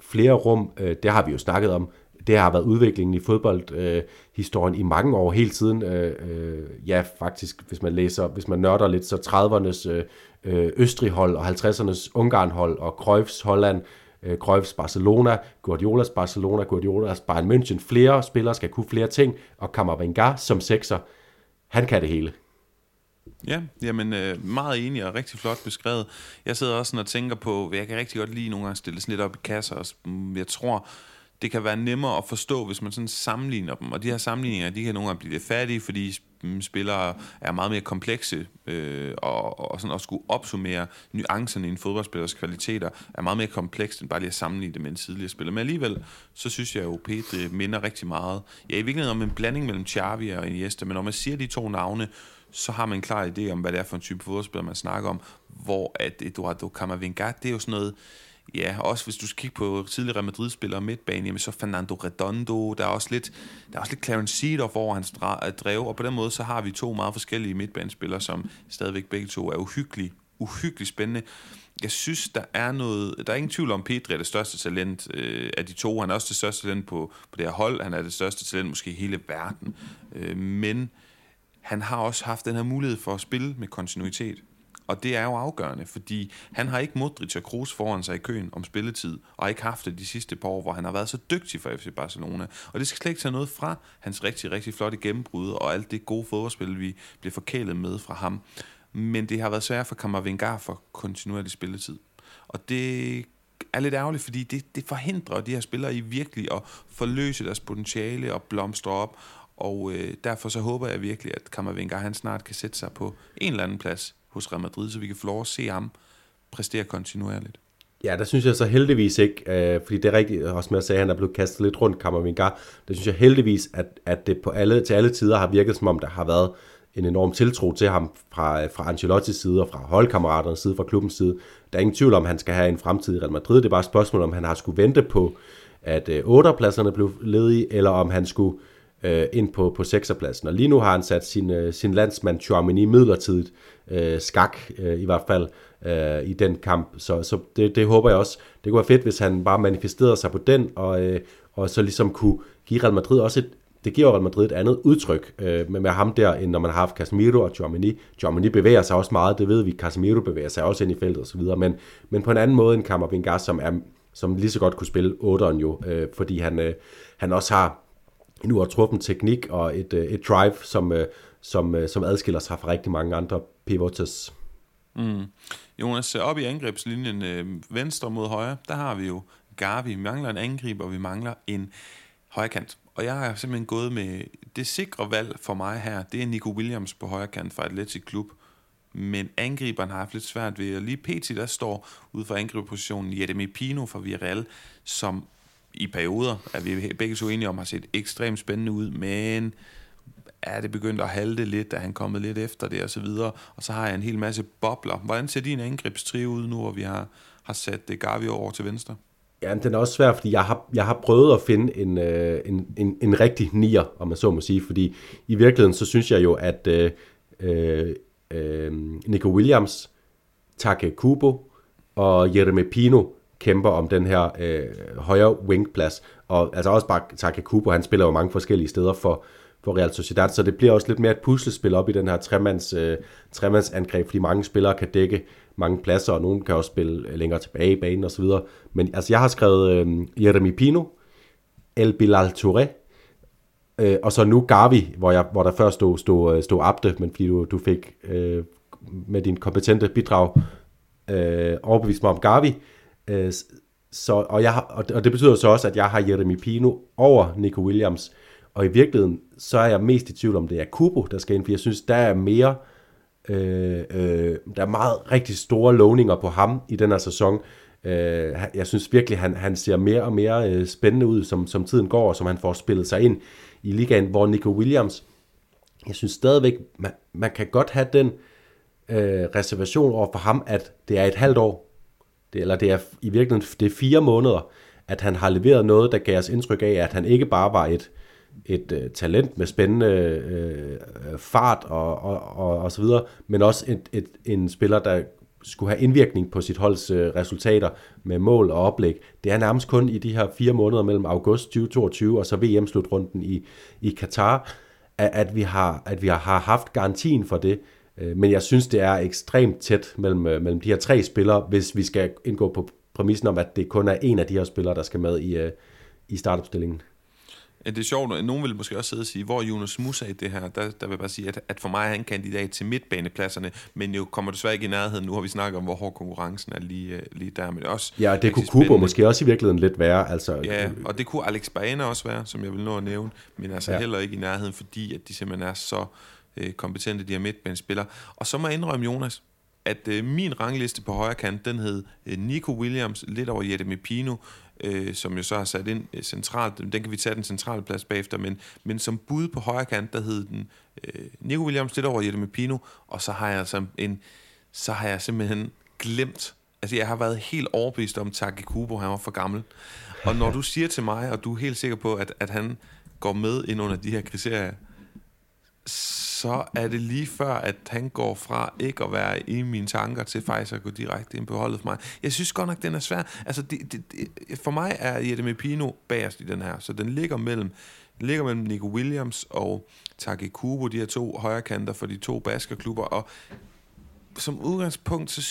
flere rum. Øh, det har vi jo snakket om. Det har været udviklingen i fodboldhistorien øh, i mange år, hele tiden. Øh, øh, ja, faktisk, hvis man læser, hvis man nørder lidt, så 30'ernes øh, øh, Østrig-hold og 50'ernes Ungarn-hold og Cruyffs Holland, øh, Cruyffs Barcelona, Guardiolas Barcelona, Guardiolas Bayern München. Flere spillere skal kunne flere ting, og Kammervenga som sekser, han kan det hele. Ja, jamen øh, meget enig og rigtig flot beskrevet. Jeg sidder også sådan og tænker på, hvad jeg kan rigtig godt lide nogle gange stille sådan lidt op i kasser. Og mm, jeg tror, det kan være nemmere at forstå, hvis man sådan sammenligner dem. Og de her sammenligninger, de kan nogle gange blive lidt fattige, fordi mm, spillere er meget mere komplekse, øh, og, og sådan at skulle opsummere nuancerne i en fodboldspillers kvaliteter, er meget mere komplekst, end bare lige at sammenligne det med en tidligere spiller. Men alligevel, så synes jeg jo, Pedri minder rigtig meget. Ja, i virkeligheden om en blanding mellem Xavi og Iniesta, men når man siger de to navne, så har man en klar idé om, hvad det er for en type fodboldspiller, man snakker om, hvor at Eduardo Camavinga, det er jo sådan noget, Ja, også hvis du skal kigge på tidligere Madrid-spillere midtbane, jamen så Fernando Redondo, der er også lidt, der er også lidt Clarence Seedorf over hans drev, og på den måde så har vi to meget forskellige midtbanespillere, som stadigvæk begge to er uhyggelig, uhyggeligt spændende. Jeg synes, der er noget... Der er ingen tvivl om, Pedri er det største talent øh, af de to. Han er også det største talent på, på det her hold. Han er det største talent måske i hele verden. Øh, men han har også haft den her mulighed for at spille med kontinuitet. Og det er jo afgørende, fordi han har ikke Modric og Kroos foran sig i køen om spilletid, og ikke haft det de sidste par år, hvor han har været så dygtig for FC Barcelona. Og det skal slet ikke tage noget fra hans rigtig, rigtig flotte gennembrud, og alt det gode fodboldspil, vi bliver forkælet med fra ham. Men det har været svært for Kammervengar for kontinuerlig spilletid. Og det er lidt ærgerligt, fordi det, det forhindrer de her spillere i virkelig at forløse deres potentiale og blomstre op. Og øh, derfor så håber jeg virkelig, at Kammervengar han snart kan sætte sig på en eller anden plads hos Real Madrid, så vi kan få lov at se ham præstere kontinuerligt. Ja, der synes jeg så heldigvis ikke, øh, fordi det er rigtigt, øh, også med at sige, at han er blevet kastet lidt rundt, Kammervinga. Det synes jeg heldigvis, at, at det på alle, til alle tider har virket som om, der har været en enorm tiltro til ham fra, øh, fra Ancelottis side og fra holdkammeraternes side, fra klubbens side. Der er ingen tvivl om, at han skal have en fremtid i Real Madrid. Det er bare et spørgsmål, om han har skulle vente på, at øh, 8. pladserne blev ledige, eller om han skulle øh, Øh, ind på, på 6. Og lige nu har han sat sin, øh, sin landsmand Chouameni midlertidigt øh, skak, øh, i hvert fald øh, i den kamp. Så, så det, det håber jeg også. Det kunne være fedt, hvis han bare manifesterede sig på den, og, øh, og så ligesom kunne give Real Madrid også et, det giver Real Madrid et andet udtryk øh, med, med ham der, end når man har haft Casemiro og Chouameni. Chouameni bevæger sig også meget, det ved vi. Casemiro bevæger sig også ind i feltet osv., men, men på en anden måde end Kammervingar, som, er, som lige så godt kunne spille 8'eren jo, øh, fordi han, øh, han også har en uovertruffen teknik og et, øh, et drive, som, øh, som, øh, som adskiller sig fra rigtig mange andre pivots. Mm. Jonas, op i angrebslinjen øh, venstre mod højre, der har vi jo Gavi. Vi mangler en angriber, og vi mangler en højkant. Og jeg har simpelthen gået med det sikre valg for mig her, det er Nico Williams på højkant fra Atletic Klub. Men angriberen har haft lidt svært ved, og lige pt. der står ude for angriberpositionen Jeremy Pino fra Villarreal, som i perioder, at vi begge to enige om, har set ekstremt spændende ud, men er det begyndt at halte lidt, da han kommet lidt efter det og så videre. Og så har jeg en hel masse bobler. Hvordan ser din angrebstrio ud nu, hvor vi har, har sat det Gavi over til venstre? Ja, den er også svær, fordi jeg har, jeg har prøvet at finde en, øh, en, en, en rigtig nier, om man så må sige, fordi i virkeligheden, så synes jeg jo, at øh, øh, øh Nico Williams, Take Kubo og Jeremy Pino kæmper om den her øh, højre wingplads, og altså også bare Taka Kubo, han spiller jo mange forskellige steder for, for Real Sociedad, så det bliver også lidt mere et puslespil op i den her tremands, øh, tremands angreb, fordi mange spillere kan dække mange pladser, og nogen kan også spille længere tilbage i banen osv. Men altså, jeg har skrevet øh, Jeremy Pino, El Bilal Touré, øh, og så nu Gavi, hvor, jeg, hvor der før stod, stod, øh, stod Abde, men fordi du, du fik øh, med din kompetente bidrag øh, overbevist mig om Gavi. Øh, så, og, jeg har, og det betyder så også, at jeg har Jeremy Pino over Nico Williams, og i virkeligheden, så er jeg mest i tvivl om, det er Kubo, der skal ind, for jeg synes, der er mere, øh, øh, der er meget rigtig store lovninger på ham i den her sæson. Øh, jeg synes virkelig, han, han ser mere og mere øh, spændende ud, som, som tiden går, og som han får spillet sig ind i ligaen, hvor Nico Williams, jeg synes stadigvæk, man, man kan godt have den øh, reservation over for ham, at det er et halvt år, det, eller det er i virkeligheden det er fire måneder, at han har leveret noget, der gav os indtryk af, at han ikke bare var et, et øh, talent med spændende øh, øh, fart og, og, og, og så videre, men også et, et, en spiller, der skulle have indvirkning på sit holds øh, resultater med mål og oplæg. Det er nærmest kun i de her fire måneder mellem august 2022 og så VM-slutrunden i, i Katar, at, at, vi har, at vi har haft garantien for det. Øh, men jeg synes, det er ekstremt tæt mellem, øh, mellem de her tre spillere, hvis vi skal indgå på præmissen om, at det kun er en af de her spillere, der skal med i, øh, i startopstillingen. Det er sjovt, nogen vil måske også sidde og sige, hvor er Jonas Musa i det her? Der, der vil jeg bare sige, at, at for mig er han kandidat til midtbanepladserne, men jo kommer desværre ikke i nærheden. Nu har vi snakket om, hvor hård konkurrencen er lige, lige der. Men også ja, det kunne Kubo måske også i virkeligheden lidt være. Altså, ja, og det kunne Alex Baena også være, som jeg vil nå at nævne, men altså ja. heller ikke i nærheden, fordi at de simpelthen er så øh, Øh, kompetente, de her midtbanespillere. Og så må jeg indrømme, Jonas, at øh, min rangliste på højre kant, den hed øh, Nico Williams, lidt over Jette Mepino, øh, som jo så har sat ind øh, centralt. Den kan vi tage den centrale plads bagefter, men, men som bud på højre kant, der hed den øh, Nico Williams, lidt over Jette Mepino, og så har jeg altså en, så har jeg simpelthen glemt, altså jeg har været helt overbevist om, Taki Kubo, han var for gammel. Og når du siger til mig, og du er helt sikker på, at, at han går med ind under de her kriterier, så er det lige før, at han går fra ikke at være i mine tanker til faktisk at gå direkte ind på holdet for mig. Jeg synes godt nok, den er svær. Altså, det, det, det, for mig er Jette Mepino bagerst i den her, så den ligger mellem, ligger mellem Nico Williams og Taki Kubo, de her to højrekanter for de to baskerklubber, og som udgangspunkt, så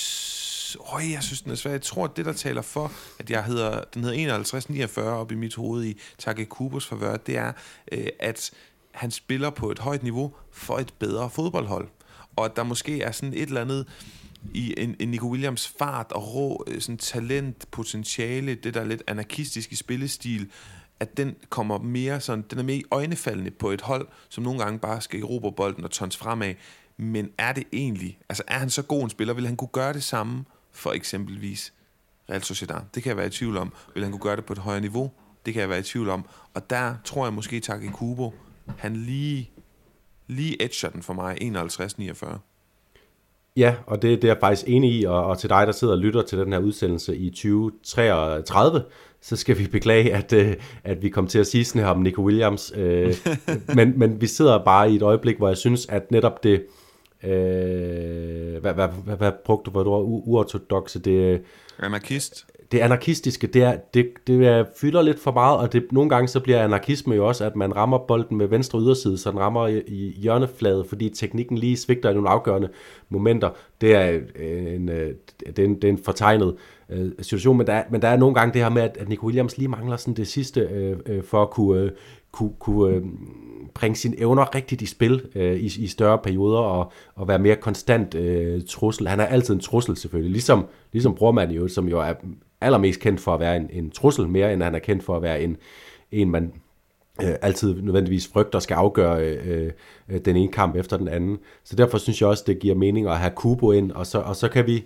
Øj, jeg synes, den er svær. Jeg tror, at det, der taler for, at jeg hedder, den hedder 51-49 op i mit hoved i Take Kubos favør, det er, øh, at han spiller på et højt niveau for et bedre fodboldhold. Og at der måske er sådan et eller andet i en, en Nico Williams fart og rå øh, sådan talent, potentiale, det der lidt anarkistiske spillestil, at den kommer mere sådan, den er mere i øjnefaldende på et hold, som nogle gange bare skal erobre bolden og tons fremad. Men er det egentlig, altså er han så god en spiller, vil han kunne gøre det samme for eksempelvis Real Sociedad? Det kan jeg være i tvivl om. Vil han kunne gøre det på et højere niveau? Det kan jeg være i tvivl om. Og der tror jeg måske, Taki Kubo han lige, lige edger den for mig, 51-49. Ja, og det, det er jeg faktisk enig i, og, og til dig, der sidder og lytter til den her udsendelse i 2033, så skal vi beklage, at, øh, at vi kom til at sige sådan her om Nico Williams. Øh, <laughs> men, men vi sidder bare i et øjeblik, hvor jeg synes, at netop det, øh, hvad, hvad, hvad, hvad brugte du for et ord, uortodoxe, det... Anarkist det anarkistiske, det, er, det, det er, fylder lidt for meget, og det, nogle gange så bliver anarkisme jo også, at man rammer bolden med venstre yderside, så den rammer i, i hjørneflade, fordi teknikken lige svigter i nogle afgørende momenter. Det er øh, en, øh, det er en, det er en fortegnet øh, situation, men der, er, men der er nogle gange det her med, at, at Nico Williams lige mangler sådan det sidste øh, øh, for at kunne, øh, kunne, kunne øh, bringe sine evner rigtigt i spil øh, i, i større perioder og, og være mere konstant øh, trussel. Han er altid en trussel selvfølgelig, ligesom, ligesom Brormand jo, som jo er allermest kendt for at være en, en trussel, mere end han er kendt for at være en, en man øh, altid nødvendigvis frygter skal afgøre øh, øh, den ene kamp efter den anden. Så derfor synes jeg også, det giver mening at have Kubo ind, og så, og så kan vi,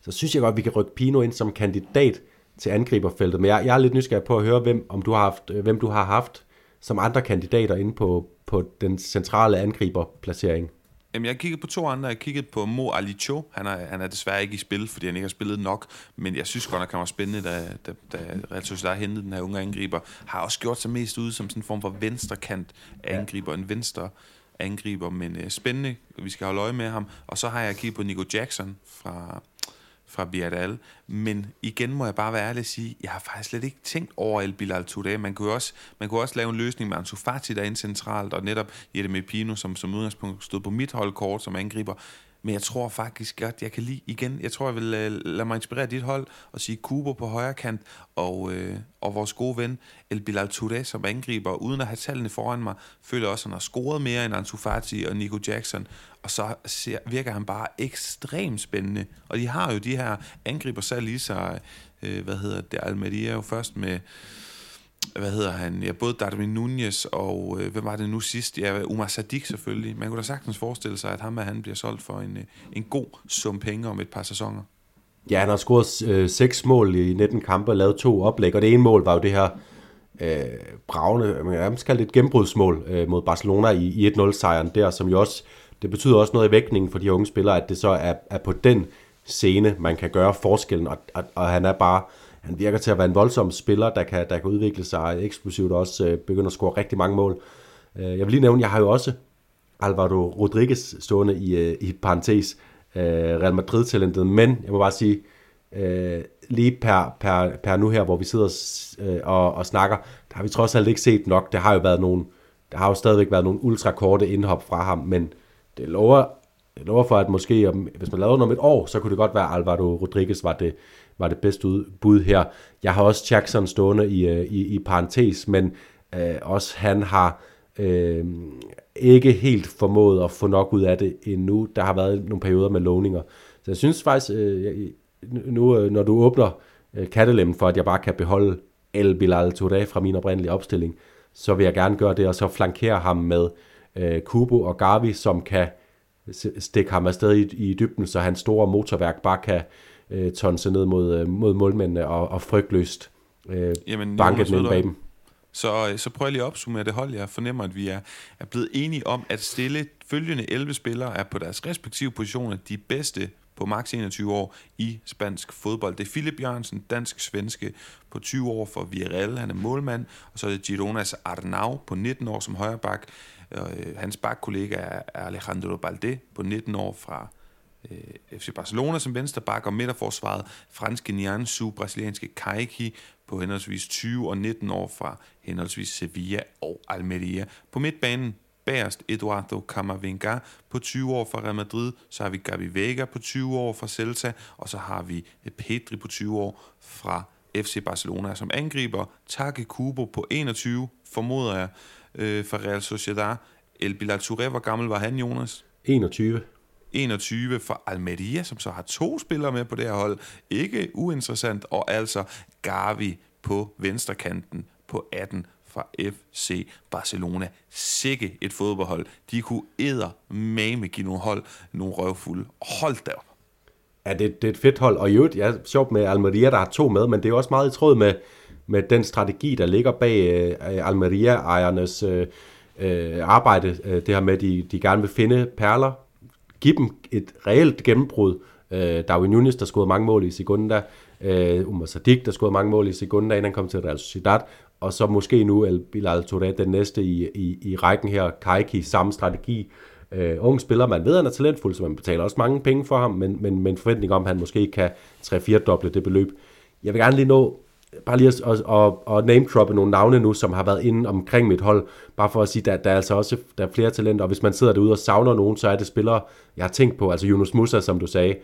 så synes jeg godt, at vi kan rykke Pino ind som kandidat til angriberfeltet. Men jeg, jeg er lidt nysgerrig på at høre, hvem, om du har haft, øh, hvem du har haft som andre kandidater inde på, på den centrale angriberplacering. Jamen, jeg har kigget på to andre. Jeg kigget på Mo Alicho. Han er, han er desværre ikke i spil, fordi han ikke har spillet nok. Men jeg synes godt, at han var spændende, da, da, da Real Sociedad hentede den her unge angriber. Har også gjort sig mest ud som sådan en form for venstrekant angriber. Ja. En venstre angriber, men uh, spændende. Vi skal holde øje med ham. Og så har jeg kigget på Nico Jackson fra, fra Villarreal. Men igen må jeg bare være ærlig og sige, jeg har faktisk slet ikke tænkt over El Bilal Touré. Man kunne også, man kunne også lave en løsning med Ansu Fati derinde centralt, og netop Jette Mepino, som som udgangspunkt stod på mit holdkort som angriber. Men jeg tror faktisk godt, jeg kan lige igen. Jeg tror, jeg vil øh, lade mig inspirere dit hold og sige Kubo på højre kant og, øh, og vores gode ven El Bilal Touré som angriber. Uden at have tallene foran mig, føler også, at han har scoret mere end Ansu Fati og Nico Jackson. Og så ser, virker han bare ekstremt spændende. Og de har jo de her angriber så lige så, øh, hvad hedder det, Almeria jo først med hvad hedder han, ja, både Darwin Nunez og, øh, hvem var det nu sidst? Ja, Umar Sadik selvfølgelig. Man kunne da sagtens forestille sig, at ham han bliver solgt for en, øh, en god sum penge om et par sæsoner. Ja, han har scoret øh, seks mål i 19 kampe og lavet to oplæg, og det ene mål var jo det her øh, bravende, man kan kalde det et gennembrudsmål øh, mod Barcelona i, i 1-0-sejren der, som jo også, det betyder også noget i vægtningen for de unge spillere, at det så er, er på den scene, man kan gøre forskellen, og, og, og han er bare han virker til at være en voldsom spiller, der kan, der kan udvikle sig eksplosivt og også øh, begynde at score rigtig mange mål. Øh, jeg vil lige nævne, jeg har jo også Alvaro Rodriguez stående i, øh, i parentes øh, Real Madrid-talentet, men jeg må bare sige, øh, lige per, per, per nu her, hvor vi sidder øh, og, og snakker, der har vi trods alt ikke set nok. Der har jo været nogle, der har jo stadigvæk været nogle ultrakorte indhop fra ham, men det lover, det lover for, at måske, om, hvis man lavede noget om et år, så kunne det godt være, at Alvaro Rodriguez var det, var det bedste bud her. Jeg har også Jackson stående i, øh, i, i parentes, men øh, også han har øh, ikke helt formået at få nok ud af det endnu. Der har været nogle perioder med lovninger. Så jeg synes faktisk, øh, nu øh, når du åbner øh, kattelemmen for, at jeg bare kan beholde El Bilal Touré fra min oprindelige opstilling, så vil jeg gerne gøre det, og så flankere ham med øh, Kubo og Gavi, som kan stikke ham afsted i, i dybden, så hans store motorværk bare kan øh, tonse ned mod, øh, mod målmændene og, og frygtløst øh, Jamen, banke den ind bag dem. Så, øh, så prøv lige at opsummere det hold. Jeg fornemmer, at vi er, er blevet enige om at stille følgende 11 spillere er på deres respektive positioner de bedste på maks 21 år i spansk fodbold. Det er Philip Jørgensen, dansk-svenske, på 20 år for Villarreal, han er målmand, og så er det Gironas Arnau på 19 år som højreback. Øh, hans bakkollega er Alejandro Balde på 19 år fra øh, FC Barcelona som venstre bak og midterforsvaret franske Nianzu, brasilianske Kaiki på henholdsvis 20 og 19 år fra henholdsvis Sevilla og Almeria. På midtbanen bagerst Eduardo Camavinga på 20 år fra Real Madrid, så har vi Gabi Vega på 20 år fra Celta, og så har vi øh, Pedri på 20 år fra FC Barcelona som angriber, Take Kubo på 21, formoder jeg, øh, fra Real Sociedad. El Bilal Touré, hvor gammel var han, Jonas? 21. 21 for Almeria, som så har to spillere med på det her hold. Ikke uinteressant, og altså Gavi på venstrekanten på 18 fra FC Barcelona. Sikke et fodboldhold. De kunne æder mame give nogle hold nogle røvfulde. Hold da op. Ja, det, det er et fedt hold. Og i øvrigt, jeg sjovt med Almeria, der har to med, men det er også meget i tråd med, med den strategi, der ligger bag øh, Almeria-ejernes øh, øh, arbejde. Øh, det her med, at de, de gerne vil finde perler, give dem et reelt gennembrud. Øh, Darwin Nunes, der scorede mange mål i Segunda, øh, Umar Sadik, der scorede mange mål i Segunda, inden han kom til Real Sociedad, og så måske nu El Bilal Touré, den næste i, i, i rækken her, Kaiki, samme strategi. Øh, unge spiller, man ved, han er talentfuld, så man betaler også mange penge for ham, men, men, men forventning om, at han måske kan 3-4 doble det beløb. Jeg vil gerne lige nå bare lige at, at, at, at name-droppe nogle navne nu, som har været inde omkring mit hold, bare for at sige, at der, der er altså også der er flere talenter, og hvis man sidder derude og savner nogen, så er det spillere, jeg har tænkt på, altså Jonas Musa, som du sagde,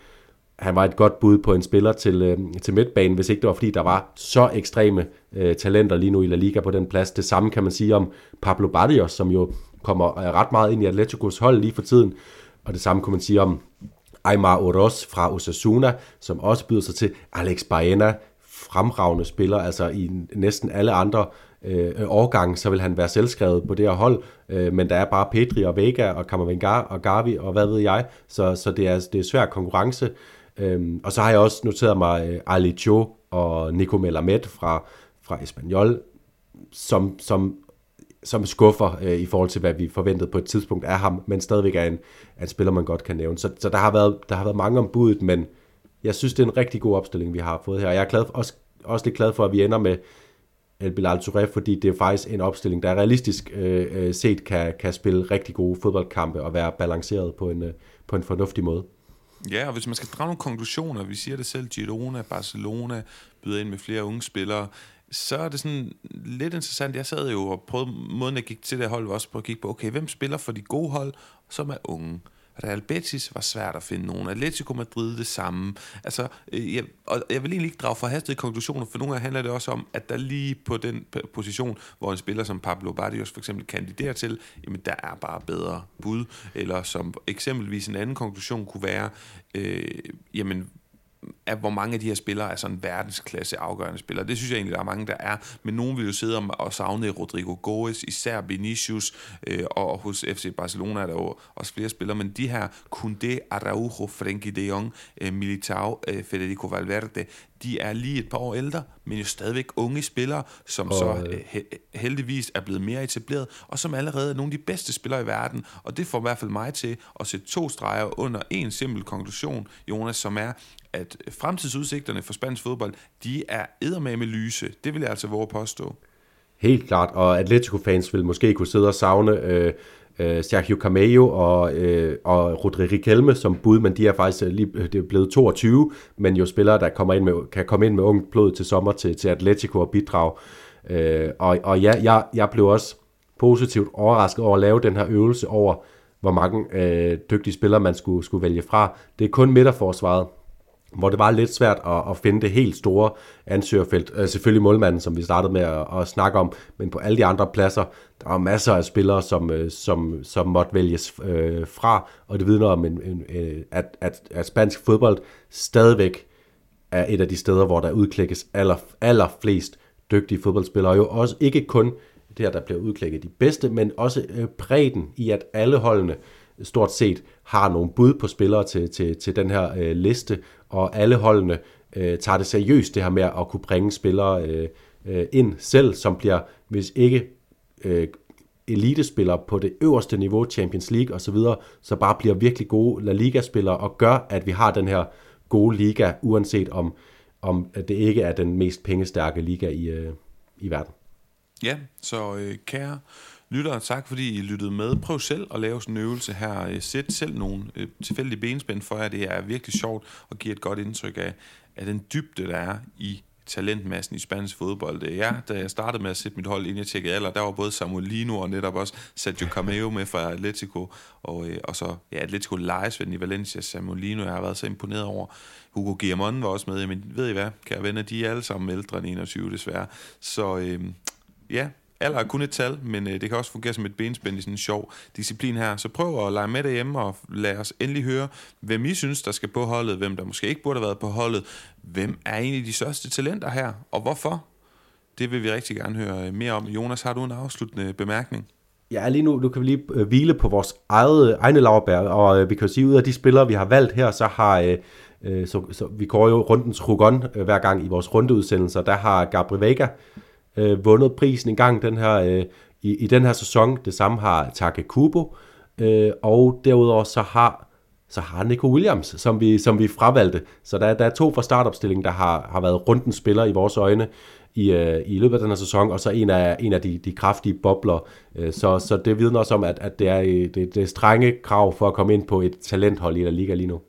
han var et godt bud på en spiller til, øh, til midtbanen, hvis ikke det var fordi, der var så ekstreme øh, talenter lige nu i La Liga på den plads. Det samme kan man sige om Pablo Barrios, som jo kommer øh, ret meget ind i Atleticos hold lige for tiden. Og det samme kunne man sige om Aymar Oroz fra Osasuna, som også byder sig til Alex Baena, fremragende spiller, altså i næsten alle andre øh, årgange, så vil han være selvskrevet på det her hold, øh, men der er bare Pedri og Vega og Camavinga og Gavi og hvad ved jeg, så, så det, er, det er svær konkurrence. Øhm, og så har jeg også noteret mig øh, Ali Cho og Nico Melamed fra, fra Espanyol, som, som, som skuffer øh, i forhold til, hvad vi forventede på et tidspunkt af ham, men stadigvæk er en, en spiller, man godt kan nævne. Så, så der, har været, der har været mange om budet, men jeg synes, det er en rigtig god opstilling, vi har fået her. Jeg er glad, også, også lidt glad for, at vi ender med El Bilal Touré, fordi det er faktisk en opstilling, der realistisk øh, øh, set kan, kan spille rigtig gode fodboldkampe og være balanceret på en, øh, på en fornuftig måde. Ja, og hvis man skal drage nogle konklusioner, vi siger det selv, Girona, Barcelona byder ind med flere unge spillere, så er det sådan lidt interessant. Jeg sad jo og prøvede, måden jeg gik til det hold, var også på at kigge på, okay, hvem spiller for de gode hold, som er unge? Real Betis var svært at finde nogen. Atletico Madrid det samme. Altså, øh, jeg, og jeg vil egentlig ikke drage forhastede konklusioner, for nogle gange handler det også om, at der lige på den position, hvor en spiller som Pablo Barrios for eksempel kandiderer til, jamen der er bare bedre bud. Eller som eksempelvis en anden konklusion kunne være, øh, jamen at hvor mange af de her spillere er sådan verdensklasse afgørende spillere. Det synes jeg egentlig, der er mange, der er. Men nogen vil jo sidde og savne Rodrigo Goes, især Vinicius, øh, og hos FC Barcelona er der jo også flere spillere. Men de her Koundé, Araujo, Frenkie de Jong, øh, Militao, øh, Federico Valverde, de er lige et par år ældre, men jo stadigvæk unge spillere, som og, så øh, heldigvis er blevet mere etableret, og som allerede er nogle af de bedste spillere i verden. Og det får i hvert fald mig til at sætte to streger under en simpel konklusion, Jonas, som er, at fremtidsudsigterne for spansk fodbold, de er eddermame lyse. Det vil jeg altså våge at påstå. Helt klart, og Atletico-fans vil måske kunne sidde og savne øh, øh, Sergio Camello og, øh, og Rodri Riquelme som bud, men de er faktisk øh, lige det er blevet 22, men jo spillere, der kommer ind med, kan komme ind med ung blod til sommer til, til Atletico og bidrage. Øh, og, og ja, jeg, jeg blev også positivt overrasket over at lave den her øvelse over, hvor mange øh, dygtige spillere man skulle, skulle vælge fra. Det er kun midterforsvaret, hvor det var lidt svært at, at finde det helt store ansøgerfelt. Øh, selvfølgelig målmanden, som vi startede med at, at snakke om, men på alle de andre pladser, der var masser af spillere, som, øh, som, som måtte vælges øh, fra, og det vidner om, en, en, øh, at, at, at spansk fodbold stadigvæk er et af de steder, hvor der udklækkes aller, aller flest dygtige fodboldspillere, og jo også ikke kun det her, der bliver udklækket de bedste, men også øh, bredden i, at alle holdene stort set har nogle bud på spillere til, til, til den her øh, liste, og alle holdene øh, tager det seriøst, det her med at kunne bringe spillere øh, øh, ind selv, som bliver, hvis ikke øh, elitespillere på det øverste niveau, Champions League osv., så, så bare bliver virkelig gode La Liga-spillere og gør, at vi har den her gode liga, uanset om, om det ikke er den mest pengestærke liga i, øh, i verden. Ja, så øh, kære lyttere, tak fordi I lyttede med. Prøv selv at lave sådan en øvelse her. Sæt selv nogle øh, tilfældige benspænd for jer. Det er virkelig sjovt og giver et godt indtryk af, af den dybde, der er i talentmassen i spansk fodbold. Det ja, da jeg startede med at sætte mit hold, ind, jeg tjekkede alder, der var både Samuel Lino og netop også Sergio Cameo med fra Atletico, og, øh, og så ja, Atletico Lejesven i Valencia, Samuel Lino, jeg har været så imponeret over. Hugo Guillamon var også med, men ved I hvad, kære venner, de er alle sammen ældre end 21 desværre. Så øh, ja, alder er kun et tal, men øh, det kan også fungere som et benspænd i sådan en sjov disciplin her. Så prøv at lege med derhjemme, og lad os endelig høre, hvem I synes, der skal på holdet, hvem der måske ikke burde have været på holdet, hvem er egentlig de største talenter her, og hvorfor? Det vil vi rigtig gerne høre øh, mere om. Jonas, har du en afsluttende øh, bemærkning? Ja, lige nu, nu kan vi lige øh, hvile på vores eget, egne lavbær, og øh, vi kan jo sige, ud af de spillere, vi har valgt her, så har, øh, så, så vi går jo rundens Rugon øh, hver gang i vores rundeudsendelser, der har Gabriel Vega øh, vundet prisen en gang den her, øh, i, i den her sæson. Det samme har Take Kubo, øh, og derudover så har så har Nico Williams, som vi, som vi fravalgte. Så der, der er to fra startopstillingen, der har, har været rundens spiller i vores øjne i, øh, i løbet af den her sæson, og så en af, en af de, de kraftige bobler. Øh, så, så det vidner også om, at, at det, er, øh, det, det er strenge krav for at komme ind på et talenthold i La Liga lige nu.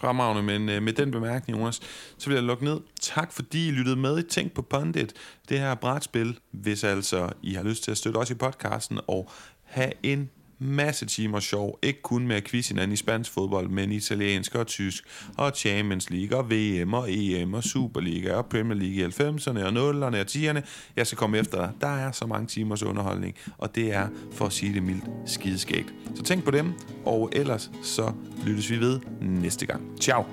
Fremragende, men øh, med den bemærkning, Jonas, så vil jeg lukke ned. Tak fordi I lyttede med i Tænk på Pundit. Det her brætspil, hvis altså I har lyst til at støtte os i podcasten og have en masse timer sjov, ikke kun med at quiz hinanden i spansk fodbold, men italiensk og tysk, og Champions League, og VM, og EM, og Superliga, og Premier League i 90'erne, og 0'erne, og 10'erne. Jeg skal komme efter dig. Der er så mange timers underholdning, og det er, for at sige det mildt, skideskægt. Så tænk på dem, og ellers så lyttes vi ved næste gang. Ciao!